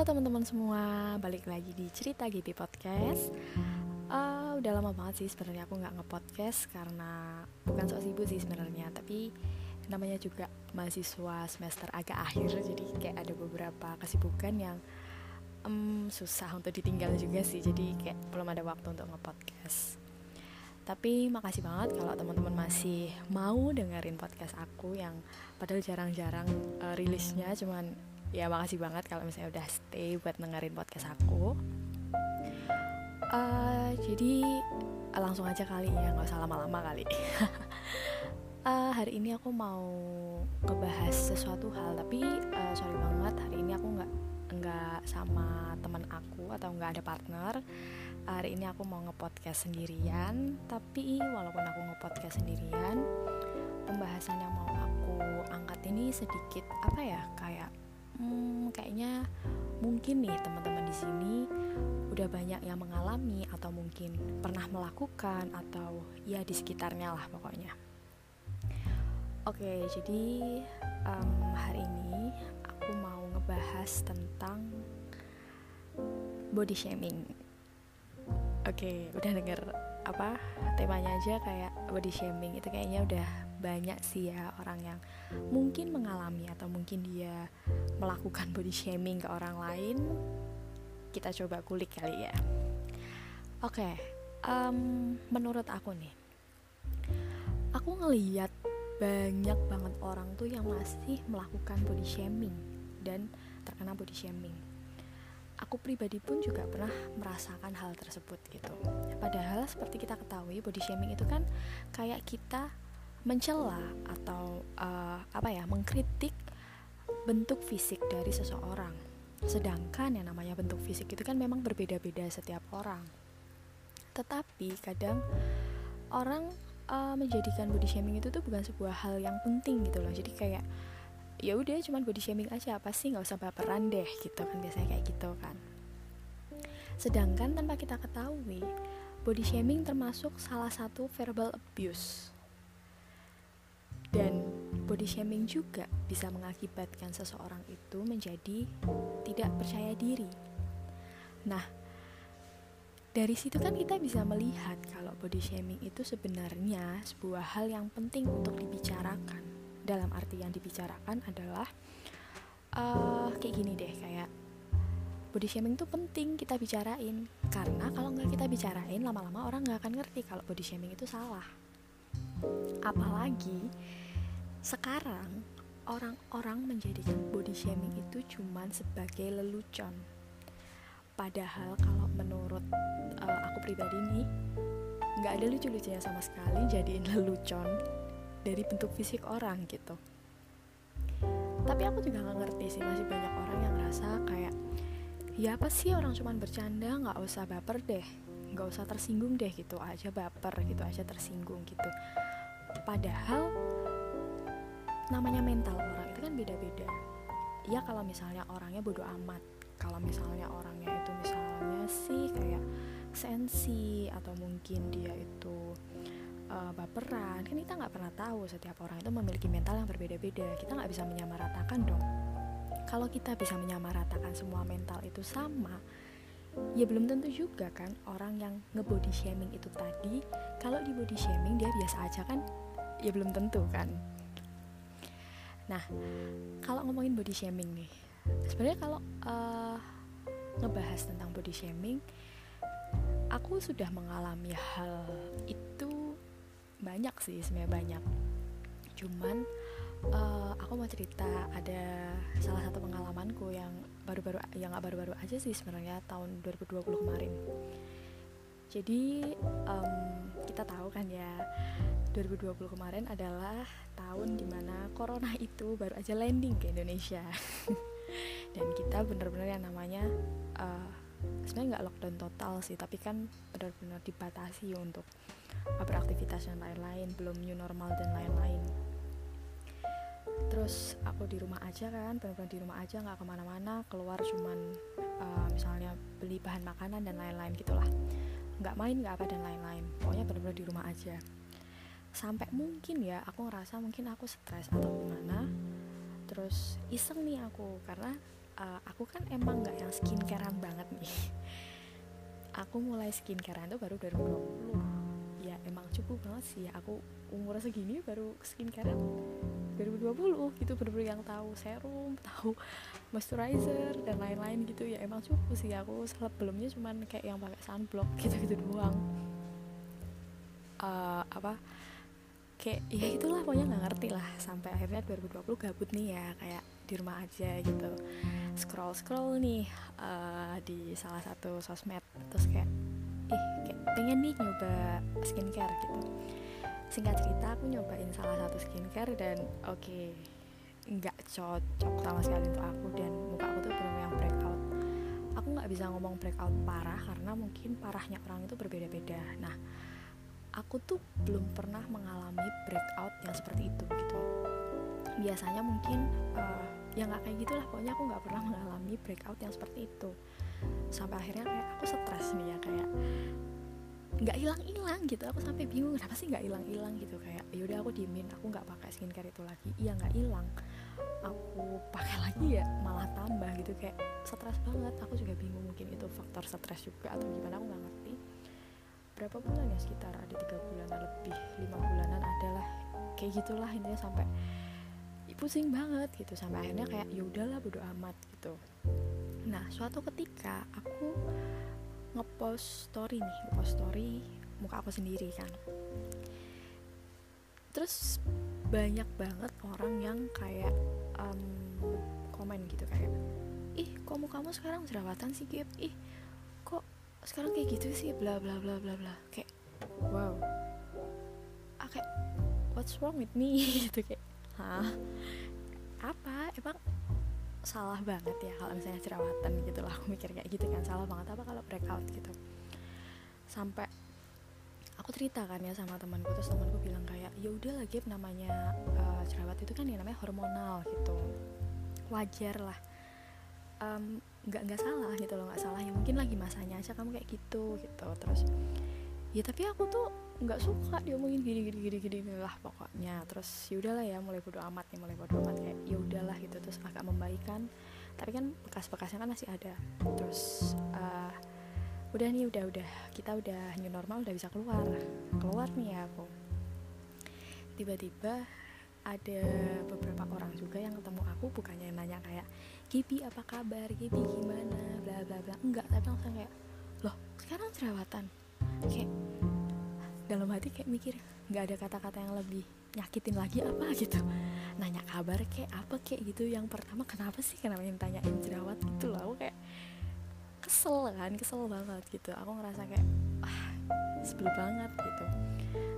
Halo teman-teman semua, balik lagi di cerita GB Podcast. Uh, udah lama banget sih sebenarnya aku nggak ngepodcast karena bukan sok sibuk sih sebenarnya, tapi namanya juga mahasiswa semester agak akhir, jadi kayak ada beberapa kesibukan yang um, susah untuk ditinggal juga sih, jadi kayak belum ada waktu untuk ngepodcast. Tapi makasih banget kalau teman-teman masih mau dengerin podcast aku yang padahal jarang-jarang uh, rilisnya, cuman ya makasih banget kalau misalnya udah stay buat dengerin podcast aku. Uh, jadi langsung aja kali ya nggak usah lama-lama kali. Uh, hari ini aku mau ngebahas sesuatu hal tapi uh, sorry banget hari ini aku nggak nggak sama teman aku atau nggak ada partner. Hari ini aku mau ngepodcast sendirian tapi walaupun aku ngepodcast sendirian pembahasan yang mau aku angkat ini sedikit apa ya kayak hmm, kayaknya mungkin nih teman-teman di sini udah banyak yang mengalami atau mungkin pernah melakukan atau ya di sekitarnya lah pokoknya. Oke, jadi um, hari ini aku mau ngebahas tentang body shaming. Oke, udah denger apa temanya aja kayak body shaming itu kayaknya udah banyak sih ya orang yang mungkin mengalami atau mungkin dia melakukan body shaming ke orang lain kita coba kulik kali ya. Oke okay, um, menurut aku nih aku ngeliat banyak banget orang tuh yang masih melakukan body shaming dan terkena body shaming. Aku pribadi pun juga pernah merasakan hal tersebut gitu. Padahal seperti kita ketahui body shaming itu kan kayak kita mencela atau uh, apa ya mengkritik bentuk fisik dari seseorang. Sedangkan yang namanya bentuk fisik itu kan memang berbeda-beda setiap orang. Tetapi kadang orang uh, menjadikan body shaming itu tuh bukan sebuah hal yang penting gitu loh. Jadi kayak ya udah cuman body shaming aja apa sih nggak usah baperan deh gitu kan biasanya kayak gitu kan. Sedangkan tanpa kita ketahui body shaming termasuk salah satu verbal abuse dan body shaming juga bisa mengakibatkan seseorang itu menjadi tidak percaya diri. Nah, dari situ kan kita bisa melihat kalau body shaming itu sebenarnya sebuah hal yang penting untuk dibicarakan. Dalam arti yang dibicarakan adalah uh, kayak gini deh, kayak body shaming itu penting kita bicarain karena kalau nggak kita bicarain lama-lama orang nggak akan ngerti kalau body shaming itu salah. Apalagi sekarang orang-orang menjadikan body shaming itu cuman sebagai lelucon. Padahal kalau menurut uh, aku pribadi nih nggak ada lucu-lucunya sama sekali jadiin lelucon dari bentuk fisik orang gitu. Tapi aku juga nggak ngerti sih masih banyak orang yang ngerasa kayak ya apa sih orang cuman bercanda nggak usah baper deh nggak usah tersinggung deh gitu aja baper gitu aja tersinggung gitu. Padahal namanya mental orang itu kan beda-beda. Ya kalau misalnya orangnya bodoh amat kalau misalnya orangnya itu misalnya sih kayak sensi atau mungkin dia itu uh, baperan kan kita nggak pernah tahu setiap orang itu memiliki mental yang berbeda-beda. Kita nggak bisa menyamaratakan dong. Kalau kita bisa menyamaratakan semua mental itu sama ya belum tentu juga kan orang yang ngebody shaming itu tadi kalau di body shaming dia biasa aja kan ya belum tentu kan Nah, kalau ngomongin body shaming nih, sebenarnya kalau uh, ngebahas tentang body shaming, aku sudah mengalami hal itu banyak sih sebenarnya banyak. Cuman uh, aku mau cerita ada salah satu pengalamanku yang baru-baru yang nggak baru-baru aja sih sebenarnya tahun 2020 kemarin. Jadi um, kita tahu kan ya 2020 kemarin adalah tahun di mana corona itu baru aja landing ke Indonesia dan kita benar-benar yang namanya uh, sebenarnya nggak lockdown total sih tapi kan benar-benar dibatasi untuk beraktivitas dan lain-lain belum new normal dan lain-lain terus aku di rumah aja kan benar-benar di rumah aja nggak ke mana-mana keluar cuman uh, misalnya beli bahan makanan dan lain-lain gitulah. Nggak main nggak apa dan lain-lain pokoknya benar-benar di rumah aja. Sampai mungkin ya aku ngerasa mungkin aku stres atau gimana terus iseng nih aku karena uh, aku kan emang nggak yang skincarean banget nih. Aku mulai skincarean itu baru 2020 ya emang cukup banget sih ya. Aku umur segini baru skincarean 2020 gitu bener-bener yang tahu serum tahu moisturizer dan lain-lain gitu. Ya emang cukup sih. Aku sebelumnya cuman kayak yang pakai sunblock gitu-gitu doang. Uh, apa kayak ya itulah pokoknya nggak ngerti lah. Sampai akhirnya 2020 gabut nih ya kayak di rumah aja gitu. Scroll scroll nih uh, di salah satu sosmed. Terus kayak ih kayak pengen nih nyoba skincare gitu. Singkat cerita aku nyobain salah satu skincare dan oke okay, nggak cocok sama sekali untuk aku dan muka aku tuh benar yang breakout. Aku nggak bisa ngomong breakout parah karena mungkin parahnya orang itu berbeda-beda. Nah aku tuh belum pernah mengalami breakout yang seperti itu gitu. Biasanya mungkin uh, ya nggak kayak gitulah pokoknya aku nggak pernah mengalami breakout yang seperti itu sampai akhirnya kayak aku stres nih ya kayak nggak hilang-hilang gitu. Aku sampai bingung kenapa sih nggak hilang-hilang gitu? Kayak yaudah aku diemin aku nggak pakai skincare itu lagi. Iya nggak hilang. Aku pakai lagi ya malah tambah gitu. Kayak stres banget. Aku juga bingung mungkin itu faktor stres juga atau gimana aku nggak ngerti. Berapa bulan ya sekitar ada tiga bulanan lebih lima bulanan adalah kayak gitulah intinya sampai pusing banget gitu. Sampai akhirnya kayak ya udahlah bodo amat gitu nah suatu ketika aku ngepost story nih ngepost story muka aku sendiri kan. Terus banyak banget orang yang kayak um, komen gitu kayak ih kok mukamu sekarang jerawatan sih Gip? Ih sekarang kayak gitu sih? Bla bla bla bla bla. Kayak wow. Ah, kayak what's wrong with me? Gitu kayak hah? Apa? Emang salah banget ya kalau misalnya jerawatan gitu lah aku mikir kayak gitu kan salah banget apa kalau breakout gitu. Sampai aku cerita kan ya sama temanku terus temanku bilang kayak ya udah lagi namanya uh, jerawat itu kan yang namanya hormonal gitu. Wajar lah. Um, nggak nggak salah gitu loh nggak salah ya. Mungkin lagi masanya aja kamu kayak gitu gitu. Terus ya tapi aku tuh nggak suka diomongin gini gini gini gini lah pokoknya. Terus ya udahlah ya mulai bodo amat nih mulai bodo amat. Kayak ya udahlah gitu terus agak membaikan. Tapi kan bekas-bekasnya kan masih ada. Terus uh, udah nih udah udah. Kita udah new normal udah bisa keluar. Keluar nih ya aku. Tiba-tiba ada beberapa orang juga yang ketemu aku bukannya nanya kayak Gibi apa kabar? Gibi gimana? Bla bla bla. Enggak tapi langsung kayak loh sekarang jerawatan? Kayak dalam hati kayak mikir nggak ada kata-kata yang lebih nyakitin lagi apa gitu. Nanya kabar kayak apa kayak gitu. Yang pertama kenapa sih kenapa yang tanyain jerawat gitu loh? Aku kayak kesel kan kesel banget gitu. Aku ngerasa kayak ah sebel banget gitu.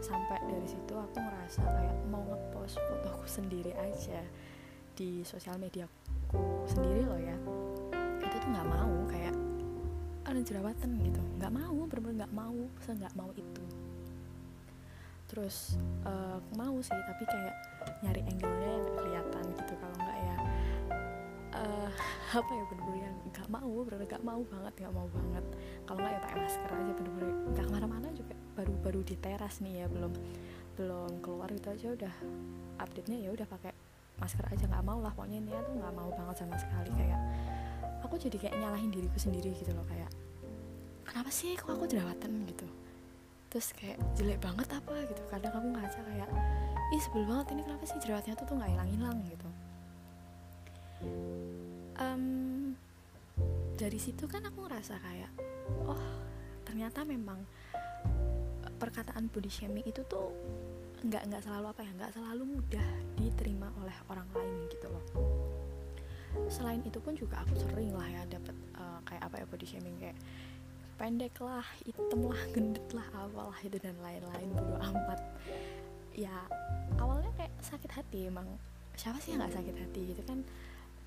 Sampai dari situ aku ngerasa kayak mau ngepost fotoku sendiri aja di sosial media aku sendiri loh ya. Itu tuh nggak mau kayak ada jerawatan gitu. Nggak mau bener-bener nggak mau. Saya nggak mau itu terus uh, mau sih tapi kayak nyari angle-nya yang kelihatan gitu. Kalau nggak ya uh, apa ya bener-bener yang nggak mau bener-bener nggak mau banget nggak mau banget. Kalau nggak ya pakai masker aja bener-bener nggak ke mana-mana juga baru-baru di teras nih ya belum belum keluar itu aja udah update nya ya udah pakai masker aja. Nggak mau lah pokoknya ini tuh nggak mau banget sama sekali. Kayak aku jadi kayak nyalahin diriku sendiri gitu loh kayak kenapa sih kok aku jerawatan? gitu terus kayak jelek banget apa? Gitu. Kadang aku ngaca kayak ih sebel banget ini kenapa sih jerawatnya tuh tuh nggak hilang-hilang? Gitu. Um, dari situ kan aku ngerasa kayak oh ternyata memang perkataan body shaming itu tuh nggak nggak selalu apa ya nggak selalu mudah diterima oleh orang lain gitu loh. Selain itu pun juga aku sering lah ya dapet uh, kayak apa ya body shaming kayak pendek lah hitam lah gendut lah apalah itu dan lain-lain bodo amat. Ya awalnya kayak sakit hati emang. Siapa sih yang nggak sakit hati gitu kan?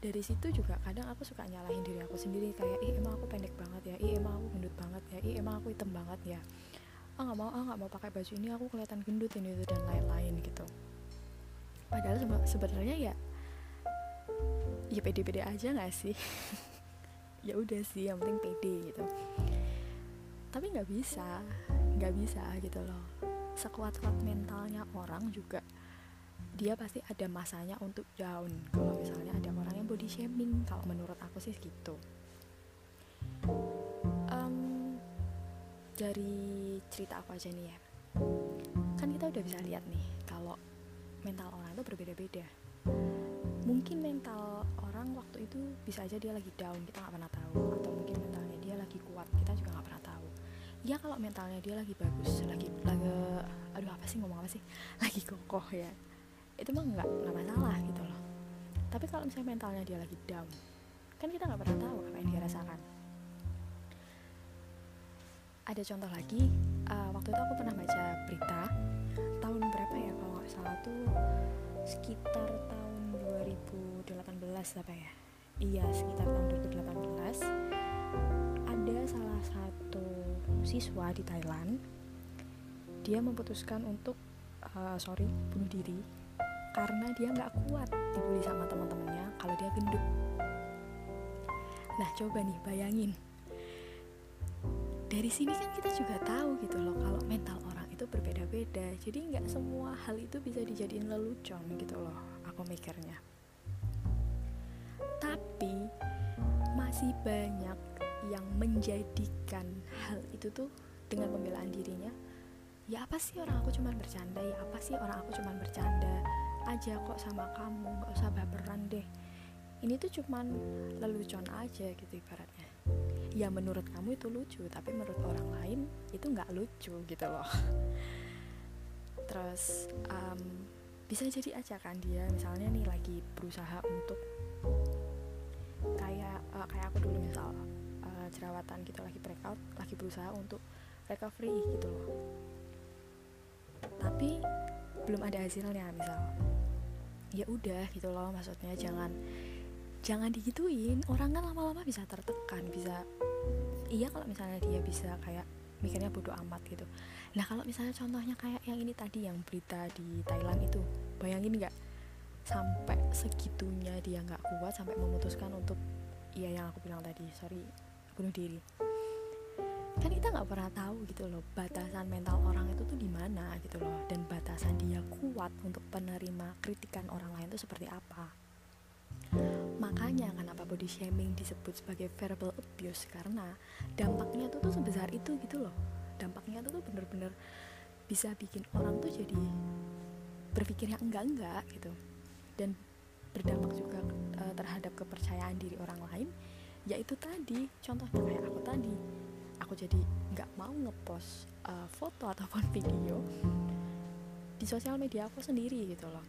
Dari situ juga kadang aku suka nyalahin diri aku sendiri kayak ih emang aku pendek banget ya ih emang aku gendut banget ya ih emang aku hitam banget ya. Ah nggak mau ah nggak mau pakai baju ini aku kelihatan gendut ini itu dan lain-lain gitu. Padahal sebenarnya ya ya pede-pede aja nggak sih? Ya udah sih yang penting pede gitu tapi nggak bisa nggak bisa gitu loh. Sekuat-kuat mentalnya orang juga dia pasti ada masanya untuk down. Kalau misalnya ada orang yang body shaming kalau menurut aku sih gitu. Um, dari cerita aku aja nih ya. Kan kita udah bisa lihat nih kalau mental orang itu berbeda-beda. Mungkin mental orang waktu itu bisa aja dia lagi down kita nggak pernah tahu. Atau mungkin mentalnya dia lagi kuat kita juga nggak pernah tahu ya kalau mentalnya dia lagi bagus lagi lagi aduh apa sih ngomong apa sih? Lagi kokoh ya. Itu mah nggak nggak masalah gitu loh. Tapi kalau misalnya mentalnya dia lagi down kan kita nggak pernah tahu apa yang dia rasakan. Ada contoh lagi uh, waktu itu aku pernah baca berita tahun berapa ya kalau nggak salah tuh sekitar tahun 2018 apa ya? Iya sekitar tahun 2018 ada salah satu siswa di Thailand. Dia memutuskan untuk uh, sorry bunuh diri karena dia nggak kuat dibully sama teman-temannya kalau dia gendut. Nah coba nih bayangin. Dari sini kan kita juga tahu gitu loh kalau mental orang itu berbeda-beda. Jadi nggak semua hal itu bisa dijadiin lelucon gitu loh aku mikirnya. Tapi masih banyak yang menjadikan hal itu tuh dengan pembelaan dirinya? Ya apa sih orang aku cuman bercanda? Ya apa sih orang aku cuman bercanda aja kok sama kamu? Nggak usah baperan deh. Ini tuh cuman lelucon aja gitu ibaratnya. Ya menurut kamu itu lucu tapi menurut orang lain itu nggak lucu gitu loh. Terus um, bisa jadi aja kan dia misalnya nih lagi berusaha untuk kayak uh, kayak aku dulu misal jerawatan gitu lagi breakout lagi berusaha untuk recovery gitu loh. Tapi belum ada hasilnya misal. Ya udah gitu loh maksudnya jangan jangan digituin. Orang kan lama-lama bisa tertekan bisa iya kalau misalnya dia bisa kayak mikirnya bodoh amat gitu. Nah kalau misalnya contohnya kayak yang ini tadi yang berita di Thailand itu bayangin nggak? Sampai segitunya dia nggak kuat sampai memutuskan untuk iya yang aku bilang tadi sorry bunuh diri. Kan kita nggak pernah tahu gitu loh batasan mental orang itu tuh di mana gitu loh dan batasan dia kuat untuk penerima kritikan orang lain itu seperti apa. Makanya kenapa body shaming disebut sebagai verbal abuse? Karena dampaknya tuh tuh sebesar itu gitu loh. Dampaknya tuh tuh bener-bener bisa bikin orang tuh jadi berpikirnya enggak-enggak gitu. Dan berdampak juga uh, terhadap kepercayaan diri orang lain yaitu tadi contohnya kayak aku tadi. Aku jadi nggak mau ngepost uh, foto ataupun video di sosial media aku sendiri gitu loh.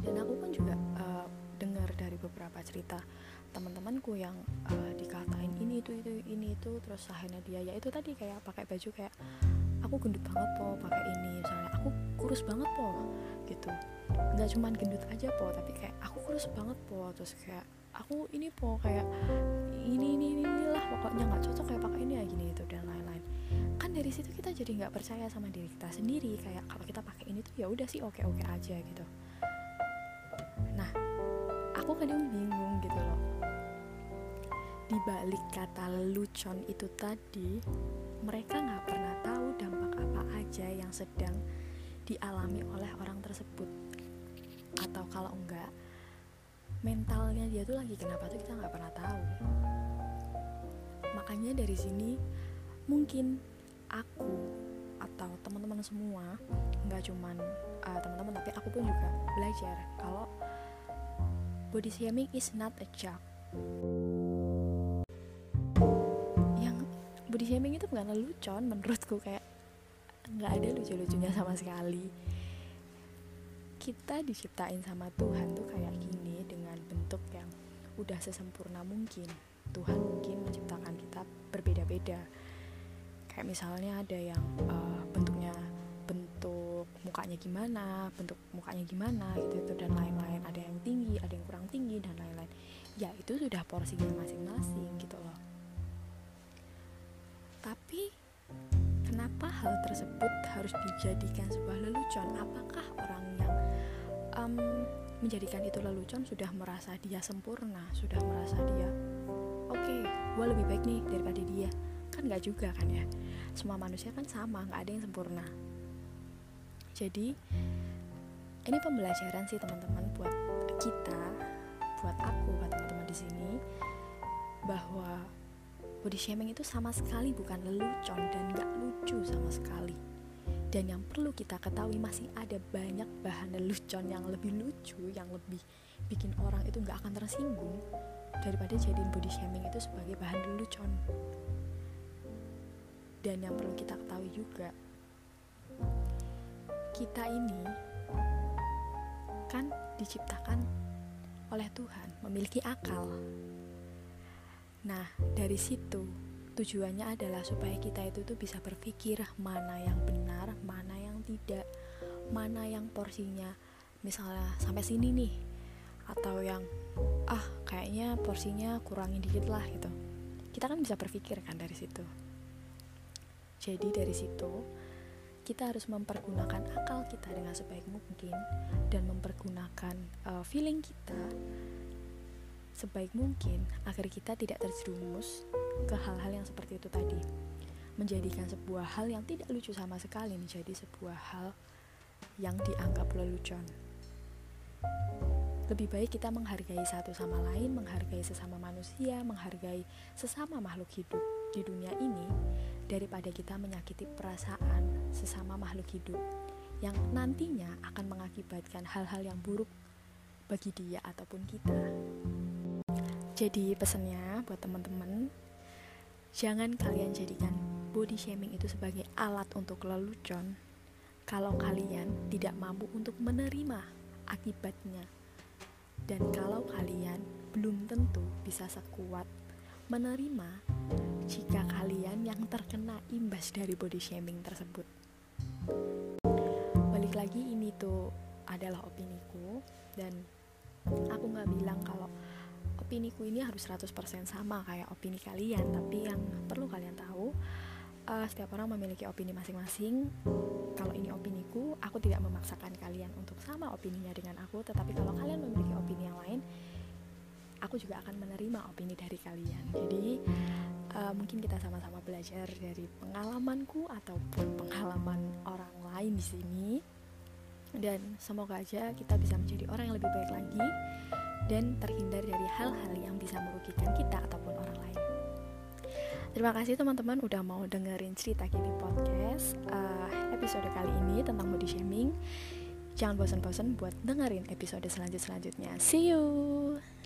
Dan aku pun juga uh, dengar dari beberapa cerita teman-temanku yang uh, dikatain ini itu itu ini itu terus akhirnya dia ya itu tadi kayak pakai baju kayak aku gendut banget po pakai ini misalnya. Aku kurus banget po gitu. Nggak cuman gendut aja po tapi kayak aku kurus banget po terus kayak aku ini po kayak ini ini ini lah pokoknya nggak cocok kayak pakai ini ya gini itu dan lain-lain. Kan dari situ kita jadi nggak percaya sama diri kita sendiri kayak kalau kita pakai ini tuh ya udah sih oke oke aja gitu. Nah aku kadang bingung gitu loh. Di balik kata lelucon itu tadi mereka nggak pernah tahu dampak apa aja yang sedang dialami oleh orang tersebut. Atau kalau enggak mentalnya dia tuh lagi kenapa tuh kita nggak pernah tahu. Makanya dari sini mungkin aku atau teman-teman semua nggak cuman uh, teman-teman tapi aku pun juga belajar kalau body shaming is not a joke. Yang body shaming itu bukan lelucon menurutku kayak nggak ada lucu-lucunya sama sekali. Kita diciptain sama Tuhan tuh kayak gini bentuk yang udah sesempurna mungkin. Tuhan mungkin menciptakan kita berbeda-beda. Kayak misalnya ada yang uh, bentuknya bentuk mukanya gimana bentuk mukanya gimana gitu itu dan lain-lain. Ada yang tinggi ada yang kurang tinggi dan lain-lain. Ya itu sudah porsinya masing-masing gitu loh. Tapi kenapa hal tersebut harus dijadikan sebuah lelucon? Apakah orang yang um, menjadikan itu lelucon sudah merasa dia sempurna sudah merasa dia oke okay, gue lebih baik nih daripada dia. Kan nggak juga kan ya. Semua manusia kan sama nggak ada yang sempurna. Jadi ini pembelajaran sih teman-teman buat kita buat aku buat teman-teman di sini bahwa body shaming itu sama sekali bukan lelucon dan gak lucu sama sekali dan yang perlu kita ketahui masih ada banyak bahan lelucon yang lebih lucu yang lebih bikin orang itu nggak akan tersinggung daripada jadiin body shaming itu sebagai bahan lelucon. Dan yang perlu kita ketahui juga kita ini kan diciptakan oleh Tuhan memiliki akal. Nah dari situ tujuannya adalah supaya kita itu tuh bisa berpikir mana yang benar, mana yang tidak, mana yang porsinya misalnya sampai sini nih atau yang ah kayaknya porsinya kurangin dikit lah gitu. Kita kan bisa berpikir kan dari situ. Jadi dari situ kita harus mempergunakan akal kita dengan sebaik mungkin dan mempergunakan uh, feeling kita sebaik mungkin agar kita tidak terjerumus ke hal-hal yang seperti itu tadi. Menjadikan sebuah hal yang tidak lucu sama sekali menjadi sebuah hal yang dianggap lelucon. Lebih baik kita menghargai satu sama lain, menghargai sesama manusia, menghargai sesama makhluk hidup di dunia ini daripada kita menyakiti perasaan sesama makhluk hidup yang nantinya akan mengakibatkan hal-hal yang buruk bagi dia ataupun kita. Jadi pesannya buat teman-teman, jangan kalian jadikan body shaming itu sebagai alat untuk lelucon kalau kalian tidak mampu untuk menerima akibatnya. Dan kalau kalian belum tentu bisa sekuat menerima jika kalian yang terkena imbas dari body shaming tersebut. Balik lagi ini tuh adalah opiniku dan aku nggak bilang kalau opiniku ini harus 100% sama kayak opini kalian. Tapi yang perlu kalian tahu uh, setiap orang memiliki opini masing-masing. Kalau ini opiniku aku tidak memaksakan kalian untuk sama opininya dengan aku. Tetapi kalau kalian memiliki opini yang lain aku juga akan menerima opini dari kalian. Jadi uh, mungkin kita sama-sama belajar dari pengalamanku ataupun pengalaman orang lain di sini. Dan semoga aja kita bisa menjadi orang yang lebih baik lagi dan terhindar dari hal-hal yang bisa merugikan kita ataupun orang lain. Terima kasih teman-teman udah mau dengerin cerita Kini Podcast uh, episode kali ini tentang body shaming. Jangan bosan-bosan buat dengerin episode selanjut-selanjutnya. See you!